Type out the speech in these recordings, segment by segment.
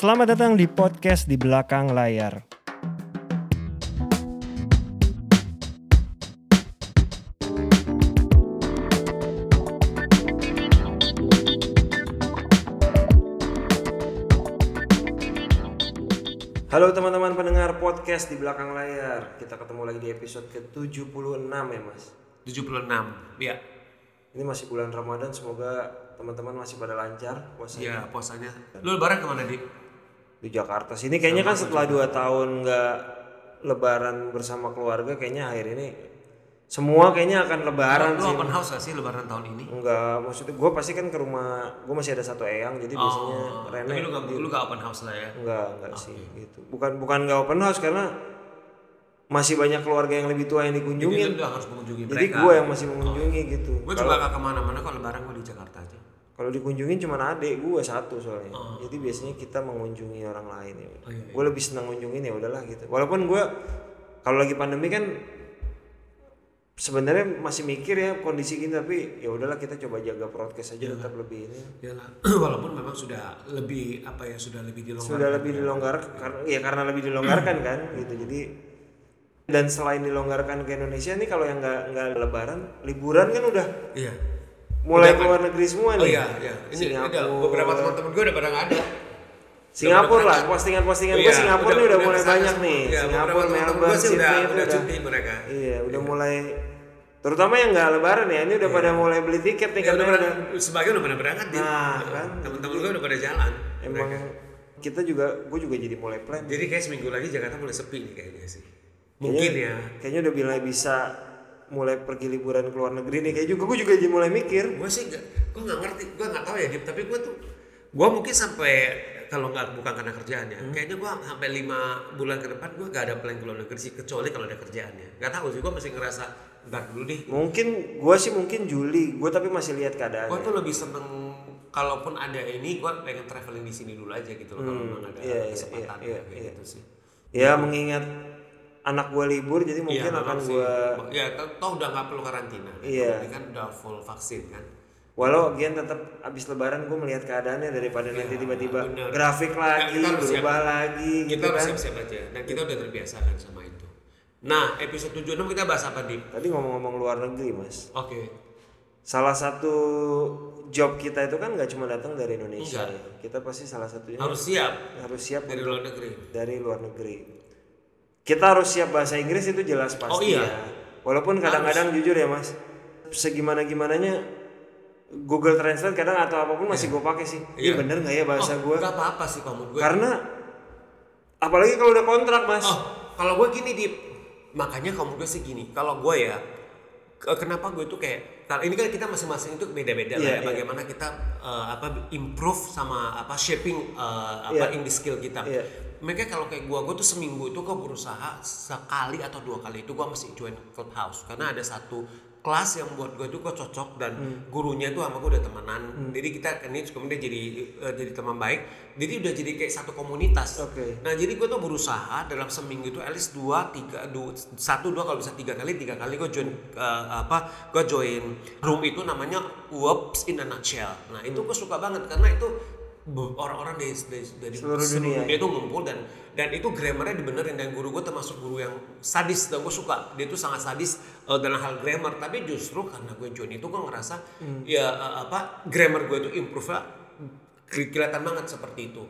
Selamat datang di podcast di belakang layar. Halo teman-teman pendengar podcast di belakang layar. Kita ketemu lagi di episode ke-76 ya, Mas. 76 ya Ini masih bulan Ramadan, semoga teman-teman masih pada lancar puasanya. ya puasanya lu lebaran ke mana di Di Jakarta sini kayaknya kan setelah 2 tahun nggak lebaran bersama keluarga kayaknya akhir ini semua kayaknya akan lebaran lu sih. open house gak sih lebaran tahun ini Enggak, maksudnya gue pasti kan ke rumah, gue masih ada satu eyang, jadi biasanya Rene Oh, tapi lu gak, lu gak open house lah ya enggak, enggak sih gitu. Bukan bukan enggak open house karena masih banyak keluarga yang lebih tua yang jadi dikunjungin. lu udah harus mengunjungi Jadi gue yang masih mengunjungi gitu. gue juga gak ke mana-mana kok lebaran gue di Jakarta aja Kalau dikunjungin cuma adik gue satu soalnya. Jadi biasanya kita mengunjungi orang lain ya. Oh, iya, Gue lebih senang ngunjungin ya udahlah gitu. Walaupun gue kalau lagi pandemi kan sebenarnya masih mikir ya kondisi gini tapi ya udahlah kita coba jaga prokes aja Iya. tetap lebih ini. ya lah walaupun memang sudah lebih apa ya sudah lebih dilonggarkan Sudah lebih dilonggarkan karena ya karena lebih dilonggarkan kan gitu. Jadi dan selain dilonggarkan ke Indonesia nih kalau yang nggak nggak lebaran liburan kan udah iya mulai keluar negeri semua oh nih. iya iya. Ini Singapura. beberapa teman-teman gue udah pada nggak ada. Singapura lah, postingan-postingan gue Iya, Singapura nih udah mulai banyak nih. Iya, Singapura, Melbourne, gue udah Sydney itu udah udah. cuti mereka. Iya, udah mulai terutama yang nggak lebaran ya, ini udah pada mulai beli tiket nih ya, udah karena pada, udah sebagian udah pada berangkat Nah, kan. teman-teman gue udah pada jalan emang kita juga gue juga jadi mulai plan. jadi kayak seminggu lagi Jakarta mulai sepi nih kayaknya sih. Mungkin ya. Kayaknya udah mulai bisa mulai pergi liburan ke luar negeri nih kayak juga gue juga jadi mulai mikir. gue sih gak, gue nggak ngerti gue nggak tahu ya Dip tapi gue tuh gue mungkin sampai kalau nggak bukan karena kerjaannya kayaknya gue sampai lima bulan ke depan gue gak ada plan ke luar negeri sih kecuali kalau ada kerjaannya nggak tahu sih gue masih ngerasa ntar dulu deh Mungkin gue sih mungkin Juli, gue tapi masih lihat gue keadaannya. tuh lebih seneng kalaupun ada ini gue pengen traveling di sini dulu aja gitu loh kalau memang ada iya, iya, kesempatan iya, kayak iya. gitu sih Ya mengingat anak gue libur jadi mungkin Iya, akan memang sih. gue ya toh udah nggak perlu karantina Iya. ini kan udah full vaksin kan Walau Gian tetap abis lebaran gue melihat keadaannya daripada nanti tiba-tiba bener. grafik lagi, kita harus siap. berubah lagi kita gitu harus kan. siap-siap aja dan kita udah terbiasa kan sama itu nah episode 76 kita bahas apa Dip? Tadi ngomong-ngomong luar negeri mas, oke salah satu job kita itu kan nggak cuma datang dari Indonesia Enggak. ya. Kita pasti salah satunya harus siap harus siap dari luar negeri dari luar negeri. Kita harus siap bahasa Inggris itu jelas pasti Oh, iya. ya. Walaupun kadang-kadang jujur ya mas, segimana gimananya Google Translate kadang atau apa pun masih gue pakai sih. Iya Iya. bener nggak ya bahasa gue? Gak apa-apa sih kamu gue Karena apalagi kalau udah kontrak mas. oh kalau gue gini Dip makanya kamu gue sih gini kalau gue ya ke- kenapa gue tuh kayak kalau ini kan kita masing-masing itu beda-beda lah Iya, ya iya. bagaimana kita eh, apa improve sama apa shaping eh, apa Iya. English skill kita Iya. Mereka kalau kayak gue gue tuh seminggu itu gue berusaha sekali atau dua kali itu gue mesti join clubhouse karena ada satu kelas yang buat gue tuh gue cocok dan Hmm. gurunya tuh sama gue udah temenan jadi kita ini kemudian jadi eh, jadi teman baik jadi udah jadi kayak satu komunitas Oke. Nah jadi gue tuh berusaha dalam seminggu itu at least dua tiga dua, satu dua kalau bisa tiga kali tiga kali gue join eh, apa gue join room itu namanya Whoops in a nutshell. Nah itu gue suka banget karena itu orang-orang dari, dari, dari Seluruh dunia. itu ngumpul dan dan itu grammarnya dibenerin dan guru gue termasuk guru yang sadis dan gue suka dia tuh sangat sadis eh, dalam hal grammar tapi justru karena gue join itu gue ngerasa Hmm. ya eh, apa grammar gue itu improve nya kelihatan banget seperti itu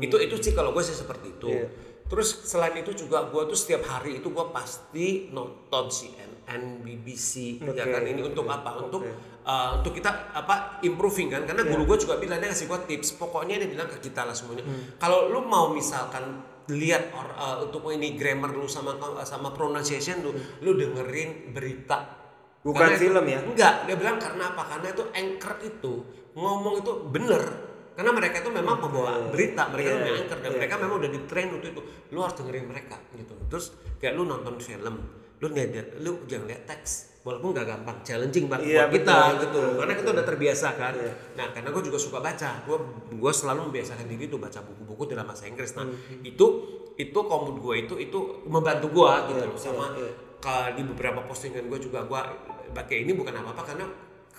itu itu sih kalau gue sih seperti itu Hmm. Iya. terus selain itu juga gue tuh setiap hari itu gue pasti nonton CNN BBC ya Oke, kan ini oke, untuk apa untuk oke. uh, untuk kita apa improving kan Iya. karena guru gue juga bilang dia ngasih gue tips pokoknya dia bilang ke kita lah semuanya Hmm. kalau lu mau misalkan lihat or, uh, untuk ini grammar lu sama sama pronunciation lu lu dengerin berita Hmm. Bukan Karena itu- film ya? Enggak, dia bilang karena apa? Karena itu anchor itu ngomong itu bener. Karena mereka itu memang pembawa berita, mereka Iya, itu anchor dan iya. mereka memang udah di train untuk itu. Lu harus dengerin mereka gitu. Terus kayak lu nonton film, lu lihat lu jangan lihat teks. Walaupun gak gampang, challenging banget Iya, buat kita betul, gitu. betul, Karena kita udah terbiasa kan. Iya. Nah, karena gue juga suka baca. Gue gue selalu membiasakan diri tuh baca buku-buku dalam bahasa Inggris. Nah, Hmm. itu itu komod gue itu itu membantu gue gitu Iya, loh sama iya. ke di beberapa postingan gue juga gue pakai ini bukan apa-apa karena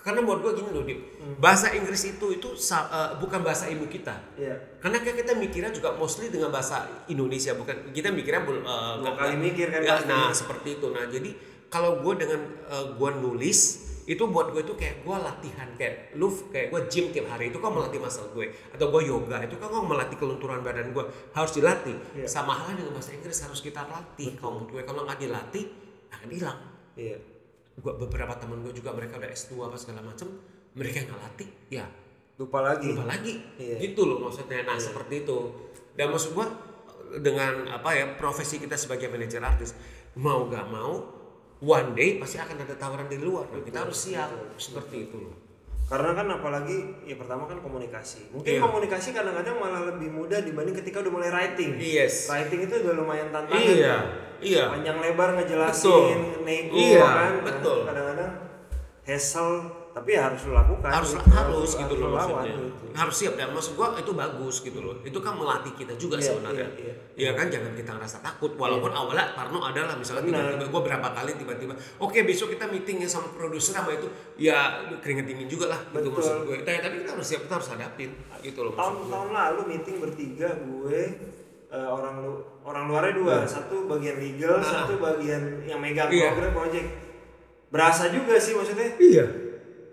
karena buat gue gini loh Dip. Bahasa Inggris itu itu eh, bukan bahasa ibu kita. Iya. karena kayak kita mikirnya juga mostly dengan bahasa Indonesia bukan? Kita mikirnya bul- eh, Dua kali mikir kan pasti. nah seperti itu. Nah jadi kalau gue dengan eh, gue nulis itu buat gue itu kayak gue latihan kayak lu kayak gue gym tiap hari. Itu kan melatih muscle gue atau gue yoga. Itu kan gue melatih kelunturan badan gue harus dilatih. Iya. sama halnya dengan bahasa Inggris harus kita latih. Kalau menurut gue kalau nggak dilatih akan hilang. Iya. Gua beberapa temen gue juga mereka udah S2 apa segala macem mereka nggak latih ya Lupa lagi. lupa lagi Iya. gitu loh maksudnya nah seperti itu dan maksud gua dengan apa ya profesi kita sebagai manajer artis mau gak mau one day pasti akan ada tawaran dari luar dan kita harus siap seperti itu loh Karena kan apalagi ya pertama kan komunikasi. Mungkin Iya. komunikasi kadang-kadang malah lebih mudah dibanding ketika udah mulai writing. yes Writing itu udah lumayan tantangan. iya iya Panjang lebar ngejelasin, Betul. nego Iya, kan. betul. Kadang-kadang hassle tapi ya harus lo lakukan. harus gitu. harus gitu loh maksudnya gitu. harus siap dan maksud gua itu bagus gitu loh itu kan melatih kita juga Iya, sebenarnya iya, Iya kan jangan kita ngerasa takut walaupun awalnya Parno adalah misalnya tiba-tiba gue berapa kali tiba-tiba oke besok kita meeting ya sama produser sama itu ya keringet dingin juga lah gitu Betul. maksud gue tapi, kita harus siap kita harus hadapin gitu loh tahun tahun lalu meeting bertiga gue eh, orang lu orang luarnya dua. Satu bagian legal satu bagian yang megang Iya. program project. Berasa juga sih maksudnya. Iya.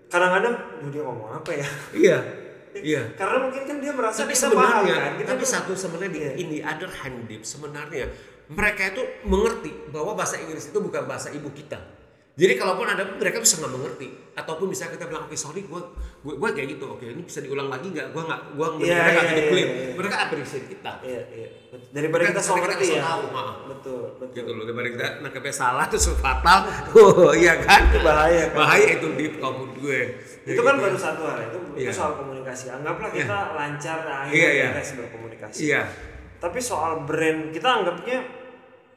Kadang-kadang "Duh, dia ngomong apa ya? Iya. Iya. Karena mungkin kan dia merasa tapi kita paham sebenarnya kan? Kita tapi tuh- satu sebenarnya di Iya. in the other hand sebenarnya mereka itu mengerti bahwa bahasa Inggris itu bukan bahasa ibu kita jadi kalaupun ada mereka bisa nggak mengerti. Ataupun bisa kita bilang oke sorry gue gue gue kayak gitu. Oke ini bisa diulang lagi nggak? Gue nggak gue Iya, mereka nggak iya, jadi iya, clear iya. mereka appreciate kita. Iya iya. Betul. daripada Kita- kita so kita ngerti ya tahu, betul betul. Gitu loh daripada kita nangkepnya salah terus fatal. Oh iya kan? Itu bahaya kan? bahaya itu di menurut gue. Itu kan baru satu hal itu, itu Iya. soal komunikasi. Anggaplah kita lancar nah, Iya, iya. beres berkomunikasi. Iya. Tapi soal brand kita anggapnya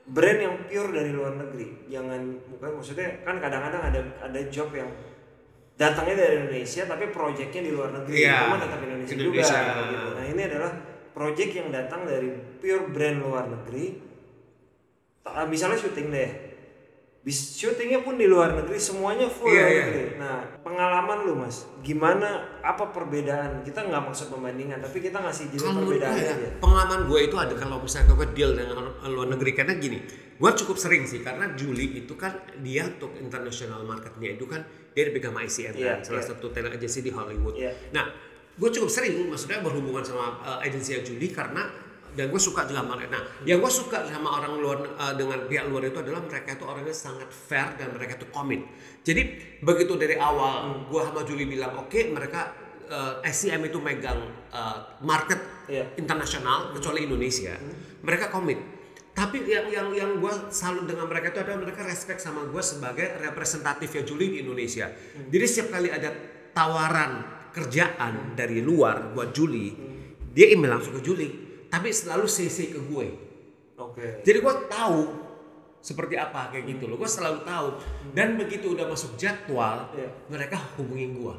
brand yang pure dari luar negeri jangan bukan maksudnya kan kadang-kadang ada ada job yang datangnya dari Indonesia tapi proyeknya di luar negeri Iya. itu mah tetap Indonesia, Indonesia. juga gitu. nah ini adalah proyek yang datang dari pure brand luar negeri misalnya syuting deh bis syutingnya pun di luar negeri semuanya full Iya, luar iya. negeri nah pengalaman lu mas gimana apa perbedaan kita nggak maksud pembandingan tapi kita ngasih jadi perbedaan ya, aja pengalaman gue itu ada kalau misalnya gue deal dengan luar negeri karena gini gue cukup sering sih karena Juli itu kan dia untuk international marketnya itu kan dia dipegang sama ICN Iya, kan, salah iya. satu talent agency di Hollywood Iya. nah gue cukup sering maksudnya berhubungan sama uh, agensi Juli karena dan gue suka juga sama nah yang gue suka sama orang luar uh, dengan pihak luar itu adalah mereka itu orangnya sangat fair dan mereka itu komit. Jadi begitu dari awal gue sama Juli bilang oke mereka uh, SCM itu megang uh, market Iya. internasional kecuali Indonesia. Mereka komit. Tapi yang yang yang gue salut dengan mereka itu adalah mereka respect sama gue sebagai representatif ya Juli di Indonesia. Jadi setiap kali ada tawaran kerjaan dari luar buat Juli dia email langsung ke Juli tapi selalu CC ke gue. Oke. Jadi gue tahu seperti apa kayak gitu loh. Gue selalu tahu. Dan begitu udah masuk jadwal Iya. mereka hubungin gue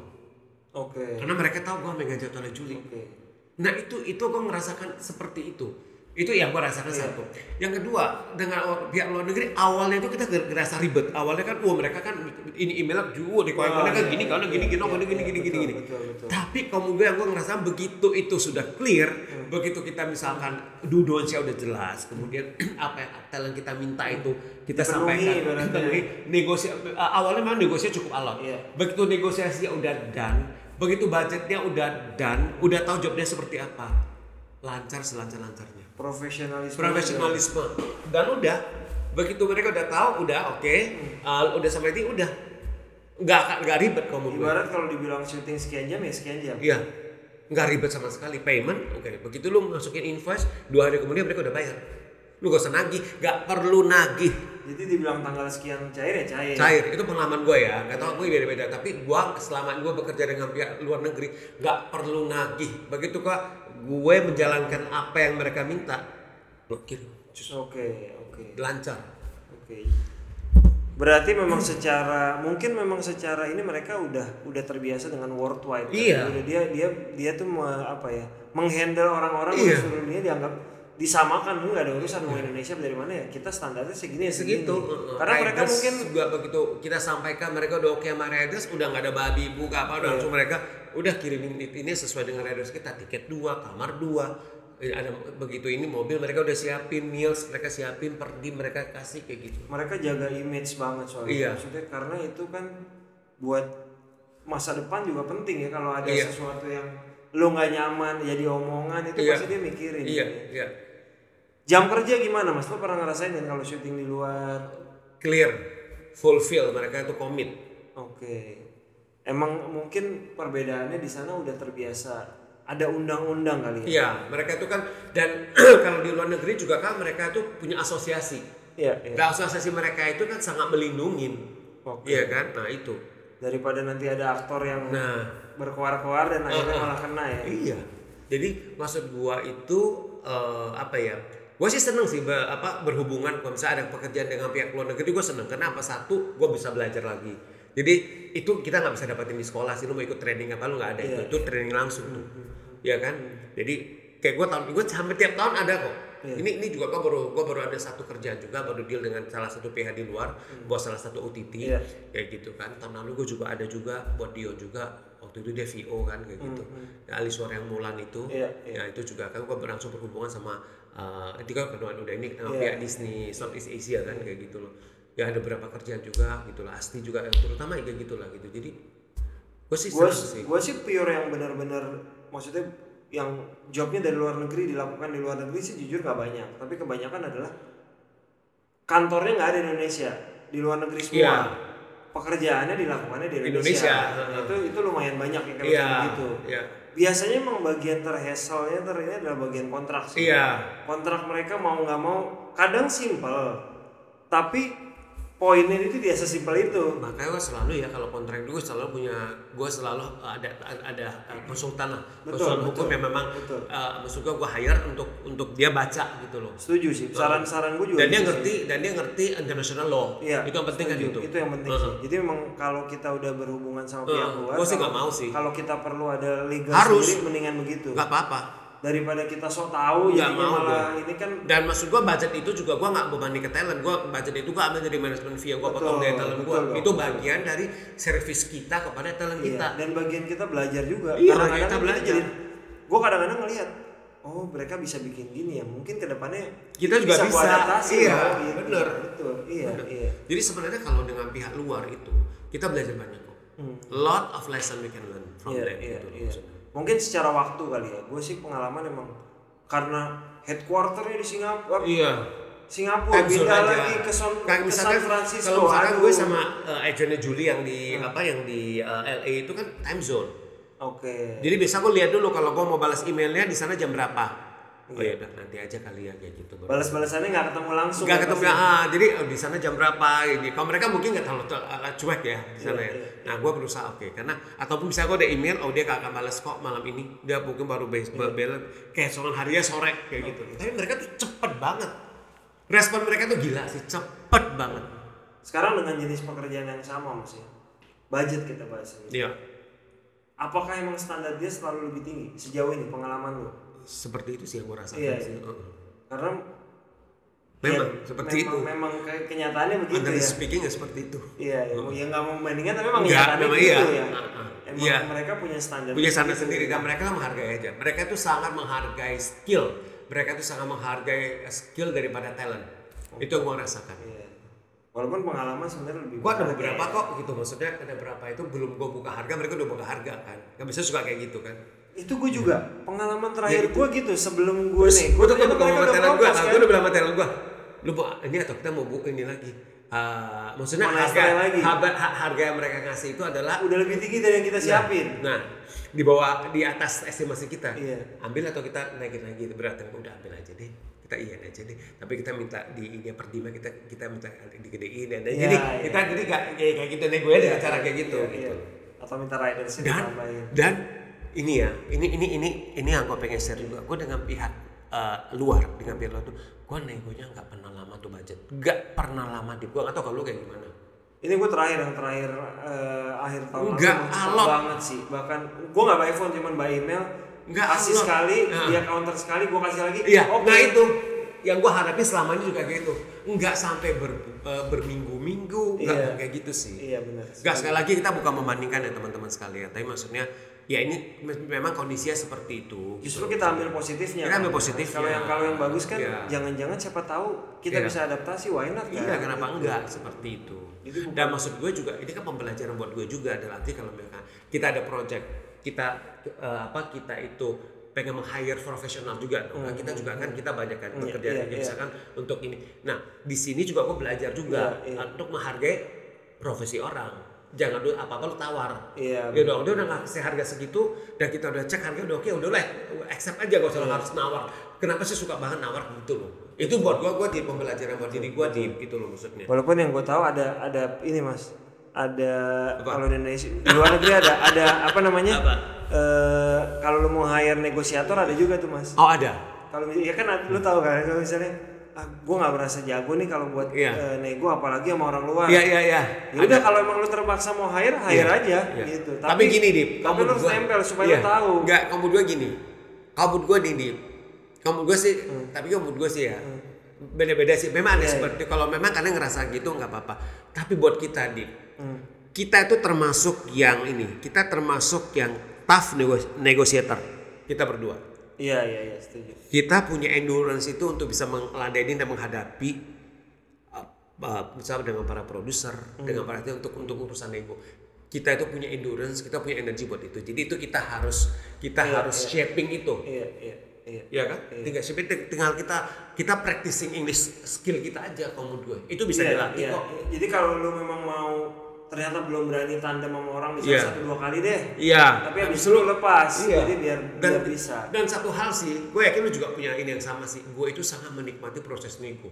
oke. Karena mereka tahu gue megang jadwalnya Juli. Oke. Nah itu itu gue merasakan seperti itu. Itu yang gue rasakan Iya. satu. Yang kedua dengan pihak luar negeri awalnya itu kita ger- ngerasa ribet. Awalnya kan, wah mereka kan ini email juga di koin Ah, kan iya, gini, karena iya, gini, gini, iya, gini, gini, gini, gini, gini. betul, betul. Tapi kalau gue yang gue ngerasa begitu itu sudah clear, Hmm. begitu kita misalkan dudonsnya udah jelas, kemudian apa yang talent kita minta itu kita Dipenuhi sampaikan, ibaratnya. dipenuhi. negosiasi awalnya memang negosiasi cukup alot. Iya. Begitu negosiasinya udah done, begitu budgetnya udah done, udah tahu jobnya seperti apa, lancar selancar-lancarnya. profesionalisme Profesionalisme. dan udah. Begitu mereka udah tahu, udah oke, uh, udah sampai di udah. Nggak nggak ribet kamu. ibarat kalau dibilang syuting sekian jam ya sekian jam. Iya, nggak ribet sama sekali. Payment, oke. Begitu lu masukin invoice, dua hari kemudian mereka udah bayar. Lu gak usah nagih, nggak perlu nagih. jadi dibilang tanggal sekian cair ya cair. Cair. Itu pengalaman gue ya. Nggak tahu gue beda-beda. Tapi gue selama gue bekerja dengan pihak luar negeri nggak perlu nagih. Begitu kok gue menjalankan apa yang mereka minta blokir oke oke lancar Oke. Berarti memang secara mungkin memang secara ini mereka udah udah terbiasa dengan worldwide. kan? Iya. Udah dia dia dia tuh me- apa ya? Menghandle orang-orang di Iya. seluruh dunia dianggap disamakan enggak ada urusan mau Indonesia dari mana ya kita standarnya segini ya segini segitu karena mereka Riders mungkin juga begitu kita sampaikan mereka udah oke sama Riders udah nggak ada babi buka apa udah Iya. langsung mereka udah kirimin ini sesuai dengan Riders kita tiket dua kamar dua Eh, ada begitu ini mobil mereka udah siapin meals mereka siapin perdi mereka kasih kayak gitu mereka jaga image banget soalnya Iya. maksudnya karena itu kan buat masa depan juga penting ya kalau ada Iya. sesuatu yang lo nggak nyaman jadi omongan itu Iya. pasti dia mikirin iya ya. iya jam kerja gimana mas lo pernah ngerasain kan kalau syuting di luar clear fulfill mereka itu komit oke emang mungkin perbedaannya di sana udah terbiasa ada undang-undang kali ya iya mereka itu kan dan kalau di luar negeri juga kan mereka itu punya asosiasi iya iya. Nah, asosiasi mereka itu kan sangat melindungin Oke. iya kan nah itu daripada nanti ada aktor yang nah berkoar-koar dan akhirnya Uh-uh. malah kena ya Iya. Jadi maksud gua itu eh, apa ya? Gua sih seneng sih be- apa berhubungan kalau misalnya ada pekerjaan dengan pihak luar negeri gua seneng. Kenapa? Satu, gua bisa belajar lagi. Jadi itu kita nggak bisa dapatin di sekolah sih. Lu mau ikut training apa lu nggak ada itu. Iya. Itu training langsung tuh. Ya kan? Jadi kayak gua tahun gua hampir tiap tahun ada kok. Iya. Ini ini juga gua baru gua baru ada satu kerjaan juga baru deal dengan salah satu PH di luar buat salah satu OTT Iya. kayak gitu kan. Tahun lalu gua juga ada juga buat Dio juga waktu itu dia VO kan kayak gitu. Ya, Ali Suara yang Mulan itu. Iya, Ya itu juga kan gua langsung berhubungan sama uh, itu kan kedua udah ini Iya. pihak Disney Southeast Asia kan kayak gitu loh. Ya ada beberapa kerjaan juga gitu lah. Asti juga yang terutama kayak gitu lah gitu. Jadi gue sih gue sih. gue sih pure yang benar-benar maksudnya yang jobnya dari luar negeri dilakukan di luar negeri sih jujur gak banyak tapi kebanyakan adalah kantornya nggak ada di Indonesia di luar negeri semua Iya. pekerjaannya dilakukannya di Indonesia, Indonesia. itu itu lumayan banyak ya kalau Iya. kayak gitu Iya. biasanya emang bagian terhassle-nya ter ini adalah bagian kontrak sih Iya. kontrak mereka mau nggak mau kadang simple tapi poinnya itu tidak sesimpel itu Makanya gue selalu ya kalau kontrak gue selalu punya gue selalu ada ada uh, konsultan lah Betul, konsultan betul, hukum yang memang betul. uh, maksud gue gue hire untuk untuk dia baca gitu loh. setuju sih saran-saran gue juga Dan dia gitu sih. ngerti dan dia ngerti international law. Iya, itu yang penting kan setuju. itu. Itu yang penting sih. Jadi memang kalau kita udah berhubungan sama pihak Uh, luar, gua sih nggak mau sih. Kalau kita perlu ada legal Harus. sendiri, mendingan begitu. Gak apa-apa. Daripada kita sok tahu, jadinya mau malah ini kan Dan maksud gua budget itu juga gua nggak bebani ke talent. Gua budget itu gua ambil dari manajemen yang gua potong Betul, dari talent gua. betul, Itu betul. bagian dari service kita kepada talent iya. kita. Dan bagian kita belajar juga. Iya, Kadang-kadang kita kan belajar. jadi, gue kadang-kadang ngelihat, oh mereka bisa bikin gini ya. Mungkin ke depannya Kita juga gua bisa. adaptasi Iya, loh, gitu. bener. Betul. Iya, Bener. iya. Jadi sebenarnya kalau dengan pihak luar itu kita belajar banyak kok. Lot of lesson we can learn from Hmm. Iya, them iya, gitu maksudnya. Mungkin secara waktu kali ya. Gue sih pengalaman emang karena headquarternya di Singapura. Iya. Singapura Time pindah aja. lagi ke, Son, Kayak ke misalkan, San Francisco. Kalau misalkan gue sama uh, agentnya Julie yang di apa yang di uh, LA itu kan time zone. Oke. Jadi biasa gue lihat dulu kalau gue mau balas emailnya di sana jam berapa. Oh ya udah nanti aja kali ya kayak gitu. Balas-balasannya nggak ketemu langsung. Gak ya ketemu pasti. ah, jadi oh, di sana jam berapa gitu. Kalau mereka mungkin nggak terlalu ter- uh, cuek ya di sana Iya, ya. iya. Nah gue berusaha oke karena ataupun bisa gue ada email, oh dia gak akan balas kok malam ini. Dia mungkin baru base Iya. bel kayak soal harinya sore kayak gitu. Tapi mereka tuh cepet banget. Respon mereka tuh gila sih, cepet banget. Sekarang dengan jenis pekerjaan yang sama mas ya. Budget kita bahas ini. Iya. Apakah emang standar dia selalu lebih tinggi sejauh ini pengalaman lo? Seperti itu sih yang gue rasakan Iya, sih. iya. Heeh. Karena Memang ya, seperti memang, itu. Memang kayak kenyataannya begitu Under ya. speaking ya seperti itu. Iya, ya, ya nggak mau membandingkan tapi memang Nggak, kenyataannya memang iya. ya. Uh-uh. Emang Iya. mereka punya standar. punya standar begitu. sendiri dan mereka menghargai aja. Mereka tuh sangat menghargai skill. Mereka tuh sangat menghargai skill daripada talent. Itu yang gua rasakan. Iya. Walaupun pengalaman sebenarnya lebih. Gua ada beberapa ya. kok gitu maksudnya ada beberapa itu belum gua buka harga mereka udah buka harga kan. Gak bisa suka kayak gitu kan. Itu gue juga pengalaman terakhir Ya, gue gitu sebelum gue nih. gua tuh ternyata bilang sama talent gua, propose nah, kan. gua udah bilang sama talent gua, lu mau ini atau kita mau buka ini lagi. Ah, maksudnya Mau harga, lagi. harga harga yang mereka kasih itu adalah Udah lebih tinggi dari yang kita siapin. Nah, di bawah di atas estimasi kita. Iya. Ambil atau kita naikin lagi berat udah ambil aja deh. Kita iya aja deh. Tapi kita minta di ini per dima kita kita minta digedein dan Iya, jadi iya. kita jadi gak kayak kayak gitu nih gue dengan cara kayak gitu Iya, gitu. iya. Atau minta ridersnya Dan ditambahin. dan ini ya, ini ini ini ini yang gue pengen share juga. Gue dengan pihak eh, luar dengan pihak luar tuh gue negonya nggak pernah lama tuh budget nggak pernah lama di gue nggak tahu kalau lu kayak gimana Ini gue terakhir yang terakhir eh, akhir tahun cepet alot. banget sih. Bahkan gue nggak by phone cuman by email. Nggak, kasih Allah. sekali Nah. dia counter sekali gue kasih lagi Iya, oke nah itu yang gua harapin selama ini juga kayak gitu. Nggak sampai ber, eh, berminggu-minggu, nggak Iya. kayak gitu sih. iya benar Nggak sekali lagi kita bukan membandingkan ya teman-teman sekalian, tapi maksudnya ya ini me- memang kondisinya seperti itu. justru kita ambil positifnya Kita ambil positifnya. kalau yang kalau yang bagus kan Iya. jangan-jangan siapa tahu kita Iya. bisa adaptasi why not kan Iya, kenapa enggak seperti itu. Bukan- Dan maksud gue juga ini kan pembelajaran buat gue juga dalam arti kalau misalkan kita ada project, kita eh, apa kita itu pengen meng-hire profesional juga dong. Kan kita juga kan kita banyak kan Iya, bekerja iya, di iya. misalkan untuk ini. Nah, di sini juga gue belajar juga Iya, iya. untuk menghargai profesi orang. Jangan dulu apa-apa lu tawar. Iya, Ya dong, dia udah ngasih harga segitu dan kita udah cek harga udah oke, udah lah, accept aja gak usah lo harus nawar. Kenapa sih suka banget nawar gitu loh? Itu buat gua, gua di pembelajaran buat diri gua di gitu loh maksudnya. walaupun yang gue tahu ada ada ini mas ada Apa? kalau di Indonesia di luar negeri ada ada apa namanya Apa? Eh, kalau lu mau hire negosiator ada juga tuh mas Oh ada. kalau ya kan lu tahu kan kalau misalnya ah, gue nggak merasa jago nih kalau buat Iya. eh, nego apalagi sama orang luar Iya iya iya. ya udah kalau emang lu terpaksa mau hire hire Iya, aja iya. gitu Tapi, gini Dip, tapi lu harus nempel supaya iya. lu tahu Enggak, kamu dua gini. Kamu dua nih Dip. Kamu gue sih, tapi kamu gue sih ya. Beda-beda sih. Memang ada Hmm. Iya, seperti kalau memang kalian ngerasa gitu nggak apa-apa. Tapi buat kita Dip, Hmm. kita itu termasuk yang ini. Kita termasuk yang tough negos- negotiator. Kita berdua. Iya iya iya setuju kita punya endurance itu untuk bisa meladeni dan menghadapi uh, uh, misalnya dengan para produser, dengan para untuk untuk urusan nego. Kita itu punya endurance, kita punya energi buat itu. Jadi itu kita harus kita Iya, harus iya. shaping itu. iya iya iya Ya kan? Tinggal shaping tinggal kita kita practicing English skill kita aja kamu dua. Itu bisa Iya, dilatih iya. kok. jadi kalau lu memang mau ternyata belum berani tandem sama orang bisa Iya. satu dua kali deh Iya. tapi habis itu lu lepas Iya. jadi biar dan, biar bisa Dan satu hal sih, gue yakin lu juga punya ini yang sama sih. Gue itu sangat menikmati proses nego.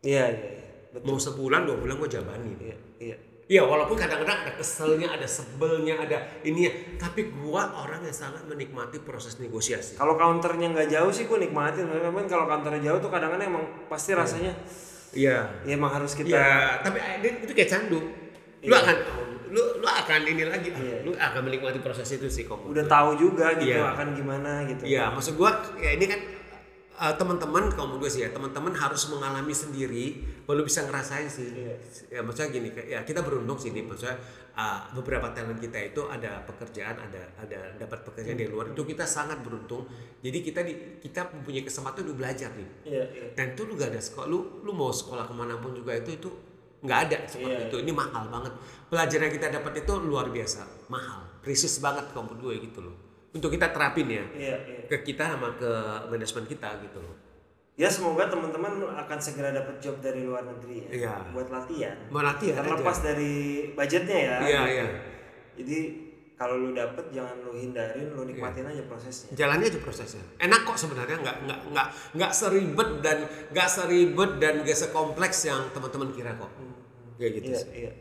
iya iya iya betul Mau sebulan dua bulan gue jabanin. iya iya Iya walaupun kadang-kadang ada keselnya, ada sebelnya, ada ininya. Tapi gua orang yang sangat menikmati proses negosiasi. kalau counternya nggak jauh sih gue nikmatin memang kalau counternya jauh tuh kadang-kadang emang pasti rasanya Iya. ya emang harus kita Iya, tapi eh, itu kayak candu. Lu Iya. akan lu lu akan ini lagi, Iya. lu akan menikmati proses itu sih kamu. udah tahu juga gitu Iya. akan gimana gitu Iya, maksud gua ya ini kan eh, teman-teman kamu gue sih ya, teman-teman harus mengalami sendiri baru bisa ngerasain sih. Iya. Ya maksudnya gini, ya kita beruntung sih nih, maksudnya eh, beberapa talent kita itu ada pekerjaan, ada ada dapat pekerjaan dari luar itu kita sangat beruntung. Jadi kita di, kita mempunyai kesempatan untuk belajar nih. iya iya Dan itu lu gak ada sekolah, lu lu mau sekolah ke mana pun juga itu itu nggak ada seperti Iya. itu. Ini mahal banget. Pelajaran yang kita dapat itu luar biasa, mahal, precious banget kamu berdua gitu loh. Untuk kita terapin ya iya iya ke kita sama ke manajemen kita gitu loh. ya semoga teman-teman akan segera dapat job dari luar negeri ya Iya. buat latihan Mau latihan terlepas aja. dari budgetnya ya Iya, gitu. iya. jadi kalau lu dapet jangan lu hindarin lu nikmatin Iya. aja prosesnya Jalannya aja prosesnya. Enak kok sebenarnya nggak nggak nggak nggak seribet dan nggak seribet dan nggak sekompleks yang teman-teman kira kok. Kayak gitu iya sih. iya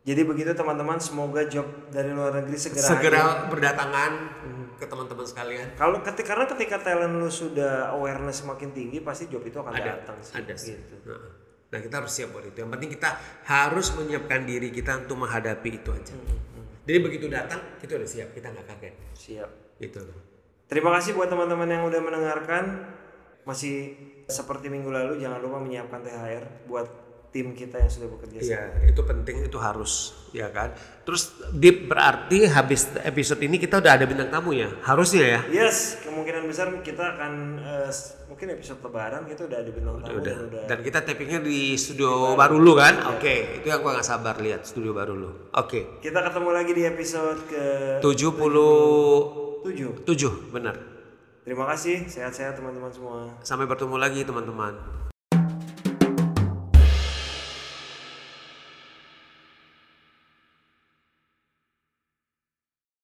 jadi begitu teman-teman semoga job dari luar negeri segera Segera hadir. berdatangan ke teman-teman sekalian. kalau ketika karena ketika talent lu sudah awareness semakin tinggi pasti job itu akan ada datang sih ada sih. gitu Nah, Nah kita harus siap buat itu. Yang penting kita harus menyiapkan diri kita untuk menghadapi itu aja. Jadi begitu datang kita udah siap, kita nggak kaget. siap loh. terima kasih buat teman-teman yang udah mendengarkan masih seperti minggu lalu jangan lupa menyiapkan THR buat tim kita yang sudah bekerja sama. Iya, itu penting, itu harus, ya kan. Terus Deep berarti habis episode ini kita udah ada bintang tamu ya, harusnya ya. Yes, kemungkinan besar kita akan s- mungkin episode lebaran kita udah ada bintang tamu Udah. dan udah Dan kita tappingnya di studio baru lu kan? Oke, itu yang gua gak sabar lihat studio baru lu. Oke. kita ketemu lagi di episode ke 77 7. benar. Terima kasih, sehat-sehat teman-teman semua. Sampai bertemu lagi teman-teman.